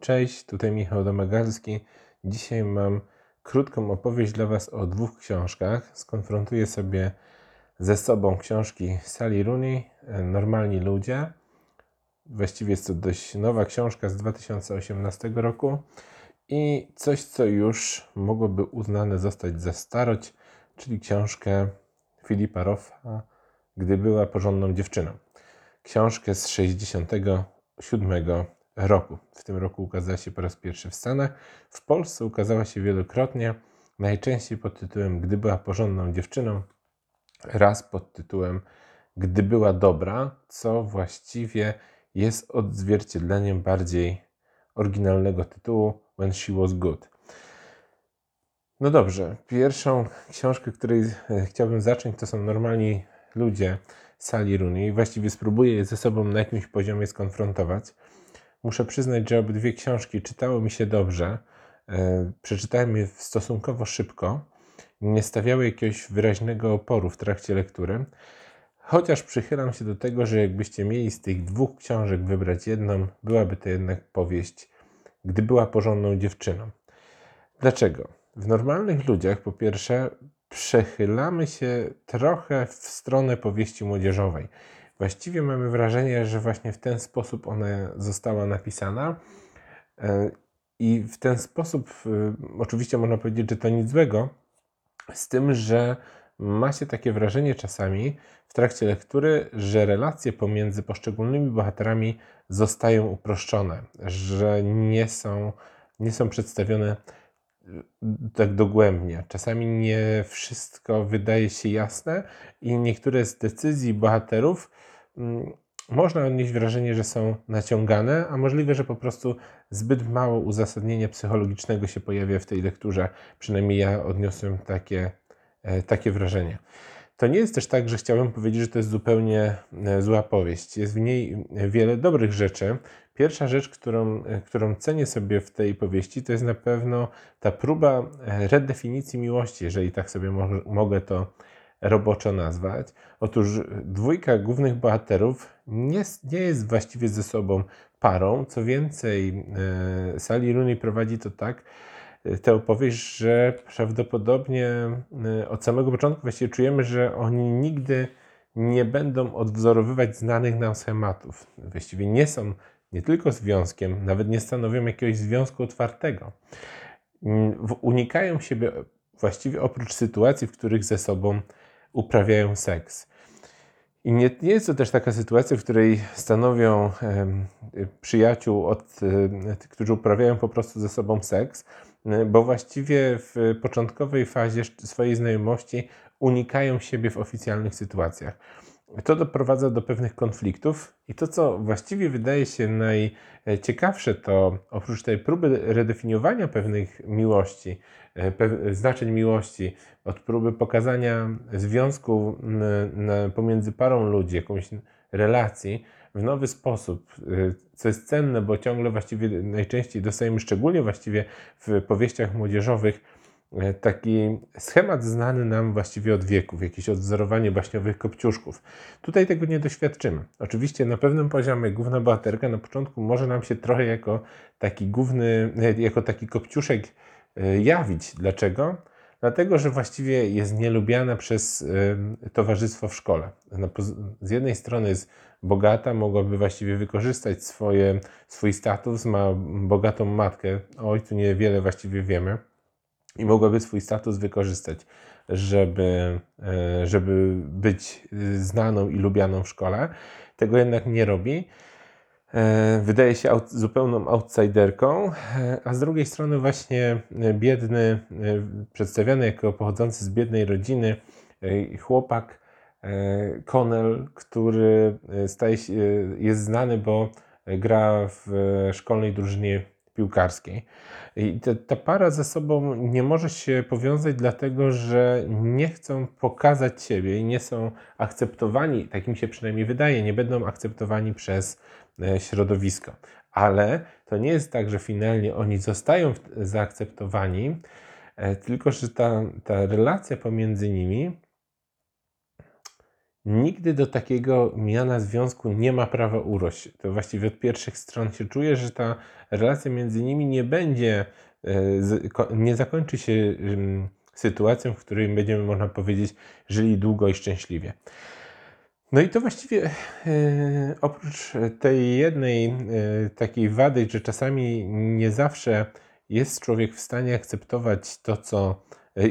Cześć, tutaj Michał Domagalski. Dzisiaj mam krótką opowieść dla Was o dwóch książkach. Skonfrontuję sobie ze sobą książki Sally Rooney, Normalni Ludzie. Właściwie jest to dość nowa książka z 2018 roku i coś, co już mogłoby uznane zostać za starość, czyli książkę Filipa Roffa, Gdy była porządną dziewczyną. Książkę z 67 roku. W tym roku ukazała się po raz pierwszy w Stanach. W Polsce ukazała się wielokrotnie, najczęściej pod tytułem Gdy była porządną dziewczyną, raz pod tytułem Gdy była dobra, co właściwie jest odzwierciedleniem bardziej oryginalnego tytułu When She Was Good. No dobrze, pierwszą książkę, której e, chciałbym zacząć, to są Normalni Ludzie Sali Rooney. Właściwie spróbuję je ze sobą na jakimś poziomie skonfrontować. Muszę przyznać, że obydwie książki czytały mi się dobrze. E, przeczytałem je stosunkowo szybko. Nie stawiały jakiegoś wyraźnego oporu w trakcie lektury. Chociaż przychylam się do tego, że jakbyście mieli z tych dwóch książek wybrać jedną, byłaby to jednak powieść, gdy była porządną dziewczyną. Dlaczego? W normalnych ludziach, po pierwsze, przechylamy się trochę w stronę powieści młodzieżowej. Właściwie mamy wrażenie, że właśnie w ten sposób ona została napisana. E, I w ten sposób, e, oczywiście można powiedzieć, że to nic złego, z tym, że ma się takie wrażenie czasami w trakcie lektury, że relacje pomiędzy poszczególnymi bohaterami zostają uproszczone, że nie są, nie są przedstawione e, tak dogłębnie. Czasami nie wszystko wydaje się jasne i niektóre z decyzji bohaterów można odnieść wrażenie, że są naciągane, a możliwe, że po prostu zbyt mało uzasadnienia psychologicznego się pojawia w tej lekturze. Przynajmniej ja odniosłem takie, e, takie wrażenie. To nie jest też tak, że chciałbym powiedzieć, że to jest zupełnie e, zła powieść. Jest w niej wiele dobrych rzeczy. Pierwsza rzecz, którą, e, którą cenię sobie w tej powieści, to jest na pewno ta próba redefinicji miłości, jeżeli tak sobie mo mogę to roboczo nazwać. Otóż dwójka głównych bohaterów nie, nie jest właściwie ze sobą parą. Co więcej, e, Sally Rooney prowadzi to tak, e, tę opowieść, że prawdopodobnie e, od samego początku właściwie czujemy, że oni nigdy nie będą odwzorowywać znanych nam schematów. Właściwie nie są nie tylko związkiem, nawet nie stanowią jakiegoś związku otwartego. Unikają siebie właściwie oprócz sytuacji, w których ze sobą uprawiają seks. I nie, nie, jest to też taka sytuacja, w której stanowią e, przyjaciół, od, e, którzy uprawiają po prostu ze sobą seks, e, bo właściwie w początkowej fazie swojej znajomości unikają siebie w oficjalnych sytuacjach. To doprowadza do pewnych konfliktów, i to, co właściwie wydaje się najciekawsze, to oprócz tej próby redefiniowania pewnych miłości, e, znaczeń miłości, od próby pokazania związku pomiędzy parą ludzi, jakąś relacji w nowy sposób, e, co jest cenne, bo ciągle właściwie najczęściej dostajemy, szczególnie właściwie w powieściach młodzieżowych, E, taki schemat znany nam właściwie od wieków, jakieś odwzorowanie baśniowych kopciuszków. Tutaj tego nie doświadczymy. Oczywiście na pewnym poziomie główna bohaterka na początku może nam się trochę jako taki główny, e, jako taki kopciuszek e, jawić. Dlaczego? Dlatego, że właściwie jest nielubiana przez towarzystwo w szkole. Z jednej strony jest bogata, mogłaby właściwie wykorzystać swoje, swój status, ma bogatą matkę, o ojcu niewiele właściwie wiemy i mogłaby swój status wykorzystać, żeby, e, żeby być znaną i lubianą w szkole. Tego jednak nie robi. E, wydaje się zupełną outsiderką, e, a z drugiej strony właśnie biedny, przedstawiany jako pochodzący z biednej rodziny chłopak Connell, który staje się, jest znany, bo gra w szkolnej drużynie piłkarskiej. I ta, ta para ze sobą nie może się powiązać, dlatego że nie chcą pokazać siebie i nie są akceptowani, tak im się przynajmniej wydaje, nie będą akceptowani przez e, środowisko. Ale to nie jest tak, że finalnie oni zostają zaakceptowani, e, tylko że ta, ta relacja pomiędzy nimi nigdy do takiego miana związku nie ma prawa urość. To właściwie od pierwszych stron się czuje, że ta relacja między nimi nie będzie, e, nie zakończy się sytuacją, w której będziemy, można powiedzieć, żyli długo i szczęśliwie. No i to właściwie e, oprócz tej jednej e, takiej wady, że czasami nie zawsze jest człowiek w stanie akceptować to, co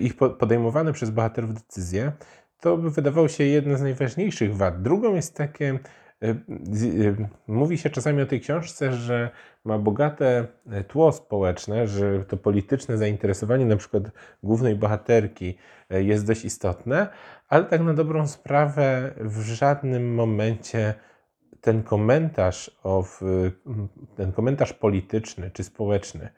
ich podejmowane przez bohaterów decyzje, to by wydawało się jedna z najważniejszych wad. Drugą jest takie, e, e, mówi się czasami o tej książce, że ma bogate e, tło społeczne, że to polityczne zainteresowanie na przykład głównej bohaterki jest dość istotne, ale tak na dobrą sprawę w żadnym momencie ten komentarz, ten komentarz polityczny czy społeczny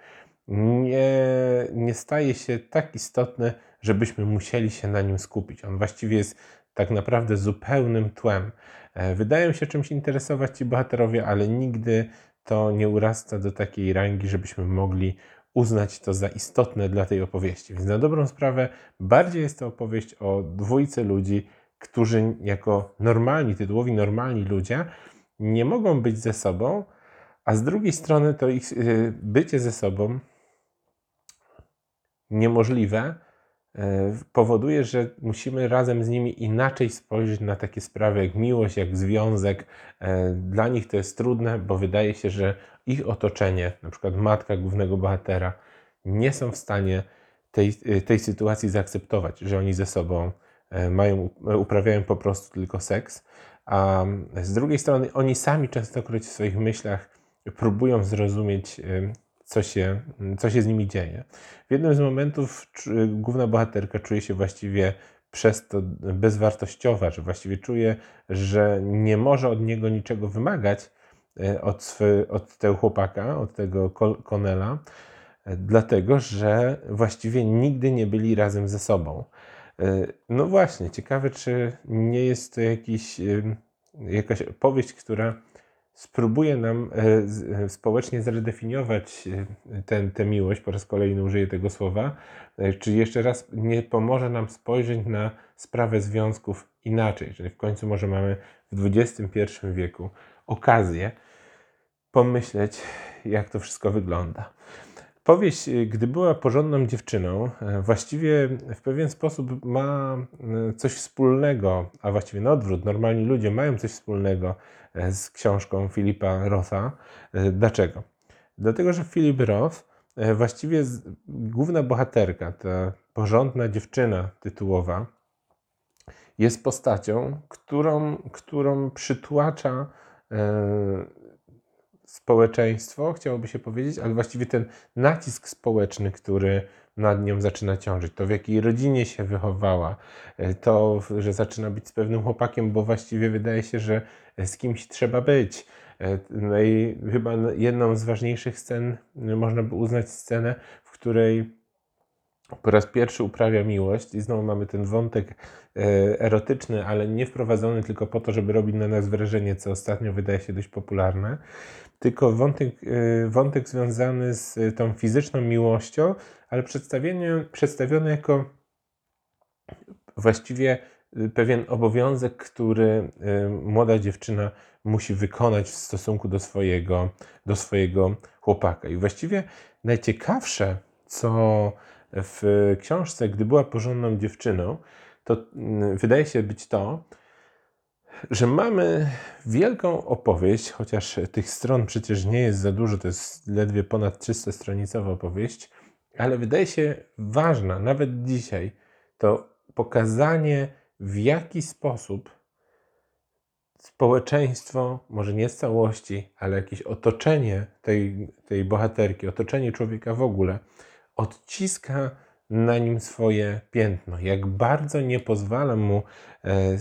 nie, nie staje się tak istotny, żebyśmy musieli się na nim skupić. On właściwie jest tak naprawdę zupełnym tłem. E, wydają się czymś interesować ci bohaterowie, ale nigdy to nie urasta do takiej rangi, żebyśmy mogli uznać to za istotne dla tej opowieści. Więc na dobrą sprawę bardziej jest to opowieść o dwójce ludzi, którzy jako normalni, tytułowi normalni ludzie nie mogą być ze sobą, a z drugiej strony to ich y, bycie ze sobą niemożliwe E, powoduje, że musimy razem z nimi inaczej spojrzeć na takie sprawy jak miłość, jak związek. E, dla nich to jest trudne, bo wydaje się, że ich otoczenie, na przykład matka głównego bohatera, nie są w stanie tej, e, tej sytuacji zaakceptować, że oni ze sobą mają, uprawiają po prostu tylko seks, a z drugiej strony oni sami częstokroć w swoich myślach próbują zrozumieć co się, co się z nimi dzieje. W jednym z momentów główna bohaterka czuje się właściwie przez to bezwartościowa, że właściwie czuje, że nie może od niego niczego wymagać, e, od, swy, od tego chłopaka, od tego Konela, e, dlatego że właściwie nigdy nie byli razem ze sobą. E, no właśnie, ciekawe, czy nie jest to jakiś, jakaś opowieść, która spróbuje nam e, e, społecznie zredefiniować e, tę miłość, po raz kolejny użyję tego słowa, czy jeszcze raz nie pomoże nam spojrzeć na sprawę związków inaczej, czyli w końcu może mamy w XXI wieku okazję pomyśleć, jak to wszystko wygląda. Powieść, y, gdy była porządną dziewczyną, e, właściwie w pewien sposób ma e, coś wspólnego, a właściwie na odwrót, normalni ludzie mają coś wspólnego e, z książką Filipa Rotha. Dlaczego? Dlatego, że Philip Roth, właściwie główna bohaterka, ta porządna dziewczyna tytułowa, jest postacią, którą, którą przytłacza społeczeństwo, chciałoby się powiedzieć, ale właściwie ten nacisk społeczny, który nad nią zaczyna ciążyć, to w jakiej rodzinie się wychowała, e, to, że zaczyna być z pewnym chłopakiem, bo właściwie wydaje się, że z kimś trzeba być. E, no i chyba jedną z ważniejszych scen można by uznać scenę, w której po raz pierwszy uprawia miłość i znowu mamy ten wątek e, erotyczny, ale nie wprowadzony tylko po to, żeby robić na nas wrażenie, co ostatnio wydaje się dość popularne, tylko wątek, e, wątek związany z tą fizyczną miłością, ale przedstawiony jako właściwie e, pewien obowiązek, który młoda dziewczyna musi wykonać w stosunku do swojego, do swojego chłopaka. I właściwie najciekawsze, co w książce, gdy była porządną dziewczyną, to mm, wydaje się być to, że mamy wielką opowieść, chociaż tych stron przecież nie jest za dużo, to jest ledwie ponad 300-stronicowa opowieść, ale wydaje się ważna, nawet dzisiaj, to pokazanie, w jaki sposób społeczeństwo, może nie z całości, ale jakieś otoczenie tej, tej bohaterki, otoczenie człowieka w ogóle, odciska na nim swoje piętno, jak bardzo nie pozwala mu e, e,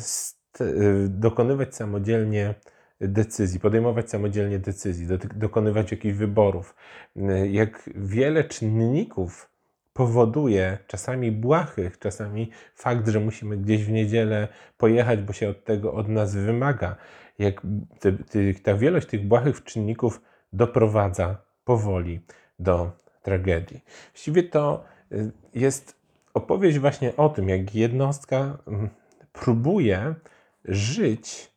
dokonywać samodzielnie decyzji, podejmować samodzielnie decyzji, dokonywać jakichś wyborów. E, jak wiele czynników powoduje, czasami błahych, czasami fakt, że musimy gdzieś w niedzielę pojechać, bo się od tego od nas wymaga. Jak ta wielość tych błahych czynników doprowadza powoli do tragedii. Właściwie to y, jest opowieść właśnie o tym, jak jednostka mm, próbuje żyć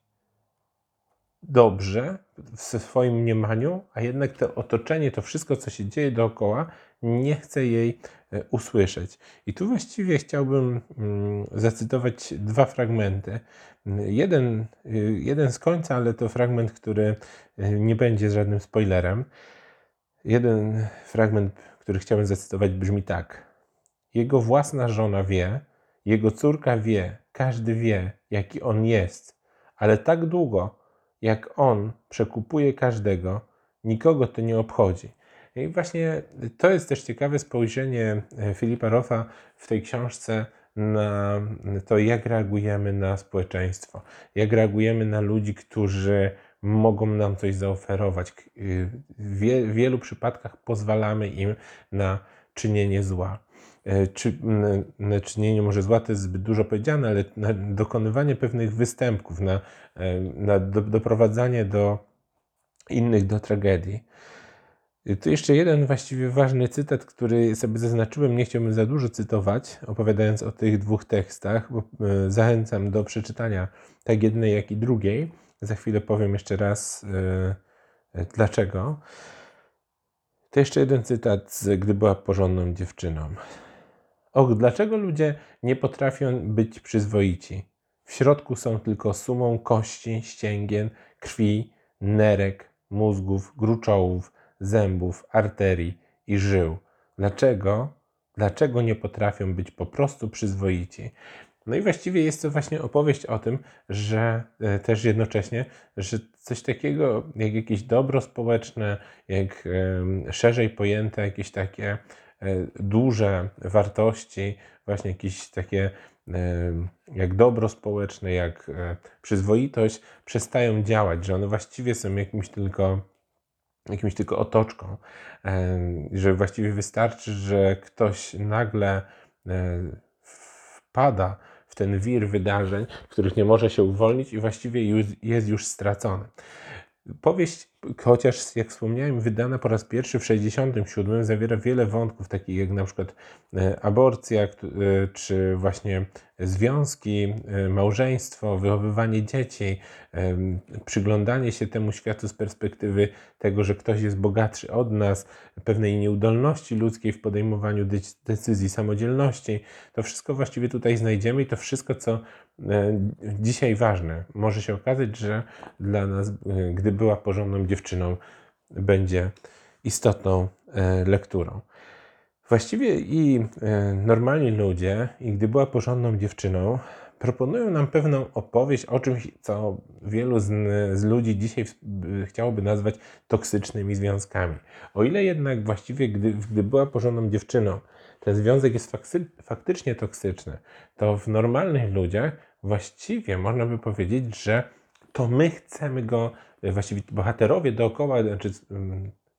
dobrze w swoim mniemaniu, a jednak to otoczenie, to wszystko, co się dzieje dookoła, nie chce jej e, usłyszeć. I tu właściwie chciałbym mm, zacytować dwa fragmenty. Jeden, y, jeden z końca, ale to fragment, który y, nie będzie żadnym spoilerem. Jeden fragment, który chciałbym zacytować, brzmi tak. Jego własna żona wie, jego córka wie, każdy wie, jaki on jest, ale tak długo, jak on przekupuje każdego, nikogo to nie obchodzi. I właśnie to jest też ciekawe spojrzenie e, Filipa Roffa w tej książce na to, jak reagujemy na społeczeństwo, jak reagujemy na ludzi, którzy mogą nam coś zaoferować. W wielu przypadkach pozwalamy im na czynienie zła. E, czy, na czynienie może zła to jest zbyt dużo powiedziane, ale na dokonywanie pewnych występków, na, e, na do, doprowadzanie do innych do tragedii. Tu jeszcze jeden właściwie ważny cytat, który sobie zaznaczyłem, nie chciałbym za dużo cytować, opowiadając o tych dwóch tekstach, bo e, zachęcam do przeczytania tak jednej, jak i drugiej. Za chwilę powiem jeszcze raz dlaczego. To jeszcze jeden cytat, z gdy była porządną dziewczyną. Och, dlaczego ludzie nie potrafią być przyzwoici? W środku są tylko sumą kości, ścięgien, krwi, nerek, mózgów, gruczołów, zębów, arterii i żył. Dlaczego? Dlaczego nie potrafią być po prostu przyzwoici? No i właściwie jest to właśnie opowieść o tym, że e, też jednocześnie, że coś takiego jak jakieś dobro społeczne, jak szerzej pojęte jakieś takie E, duże wartości, właśnie jakieś takie e, jak dobro społeczne, jak przyzwoitość, przestają działać, że one właściwie są jakimś tylko, jakimś tylko otoczką, że właściwie wystarczy, że ktoś nagle wpada w ten wir wydarzeń, w których nie może się uwolnić i właściwie jest już stracony. Powieść, chociaż jak wspomniałem, wydana po raz pierwszy w 1967, zawiera wiele wątków, takich jak na przykład e, aborcja, e, czy właśnie związki, e, małżeństwo, wychowywanie dzieci, przyglądanie się temu światu z perspektywy tego, że ktoś jest bogatszy od nas, pewnej nieudolności ludzkiej w podejmowaniu decyzji, samodzielności. To wszystko właściwie tutaj znajdziemy i to wszystko, co dzisiaj ważne. Może się okazać, że dla nas, gdy była porządną dziewczyną, będzie istotną lekturą. Właściwie i e, normalni ludzie, i gdy była porządną dziewczyną, proponują nam pewną opowieść o czymś, co wielu z, z, ludzi dzisiaj chciałoby nazwać toksycznymi związkami. O ile jednak właściwie, gdy, gdy była porządną dziewczyną, ten związek jest fakty, faktycznie toksyczny, to w normalnych ludziach właściwie można by powiedzieć, że to my chcemy go, właściwie bohaterowie dookoła, znaczy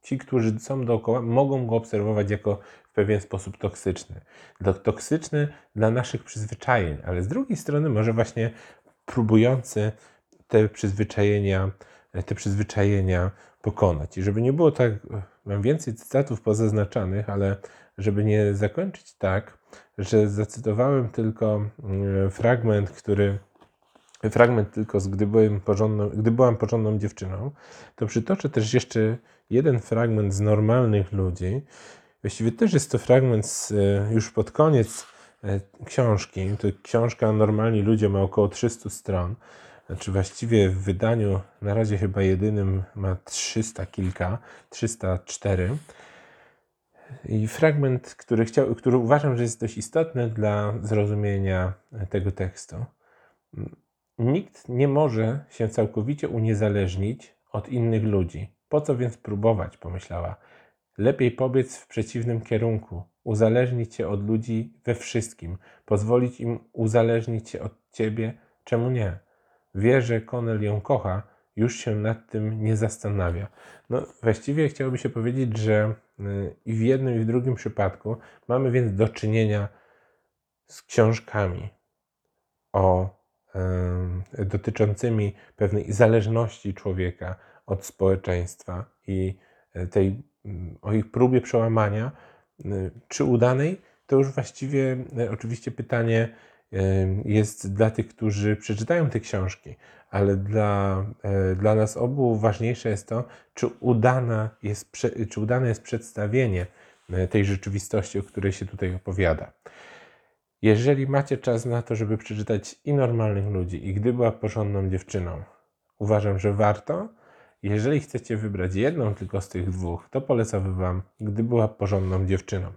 ci, którzy są dookoła, mogą go obserwować jako w pewien sposób toksyczny. Toksyczny dla naszych przyzwyczajeń, ale z drugiej strony może właśnie próbujący te przyzwyczajenia, te przyzwyczajenia pokonać. I żeby nie było tak, mam więcej cytatów pozaznaczanych, ale żeby nie zakończyć tak, że zacytowałem tylko fragment, który fragment tylko z gdy byłem porządną, gdy byłam porządną dziewczyną, to przytoczę też jeszcze jeden fragment z normalnych ludzi. Właściwie też jest to fragment z, e, już pod koniec e, książki. To książka Normalni ludzie ma około 300 stron. Znaczy właściwie w wydaniu na razie chyba jedynym ma 300 kilka, 304. I fragment, który, chciał, który uważam, że jest dość istotny dla zrozumienia tego tekstu. Nikt nie może się całkowicie uniezależnić od innych ludzi. Po co więc próbować? pomyślała. Lepiej pobiec w przeciwnym kierunku, uzależnić się od ludzi we wszystkim, pozwolić im uzależnić się od ciebie, czemu nie? Wie, że Konel ją kocha, już się nad tym nie zastanawia. No, właściwie chciałoby się powiedzieć, że y, i w jednym, i w drugim przypadku mamy więc do czynienia z książkami o dotyczącymi pewnej zależności człowieka od społeczeństwa i e, tej, mm, o ich próbie przełamania, czy udanej, to już właściwie e, oczywiście pytanie, jest dla tych, którzy przeczytają te książki, ale dla, e, dla nas obu ważniejsze jest to, czy, udana jest, czy udane jest przedstawienie tej rzeczywistości, o której się tutaj opowiada. Jeżeli macie czas na to, żeby przeczytać i normalnych ludzi, i gdy była porządną dziewczyną, uważam, że warto. Jeżeli chcecie wybrać jedną tylko z tych dwóch, to polecam Wam, gdy była porządną dziewczyną.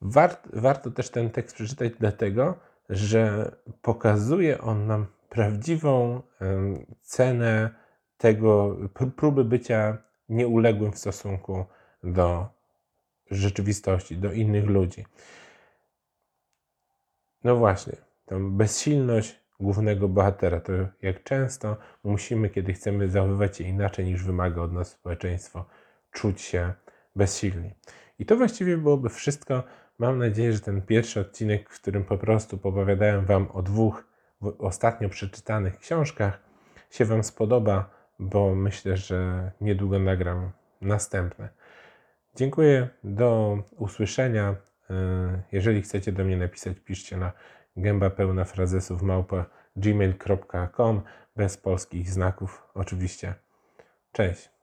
Wart, warto też ten tekst przeczytać, dlatego że pokazuje on nam prawdziwą cenę tego, próby bycia nieuległym w stosunku do rzeczywistości, do innych ludzi. No właśnie, tą bezsilność głównego bohatera, to jak często musimy, kiedy chcemy zachowywać się inaczej niż wymaga od nas społeczeństwo, czuć się bezsilni. I to właściwie byłoby wszystko. Mam nadzieję, że ten pierwszy odcinek, w którym po prostu opowiadałem Wam o dwóch ostatnio przeczytanych książkach, się Wam spodoba, bo myślę, że niedługo nagram następne. Dziękuję, do usłyszenia. E, jeżeli chcecie do mnie napisać, piszcie na gęba pełna frazesów małpa gmail.com bez polskich znaków oczywiście. Cześć.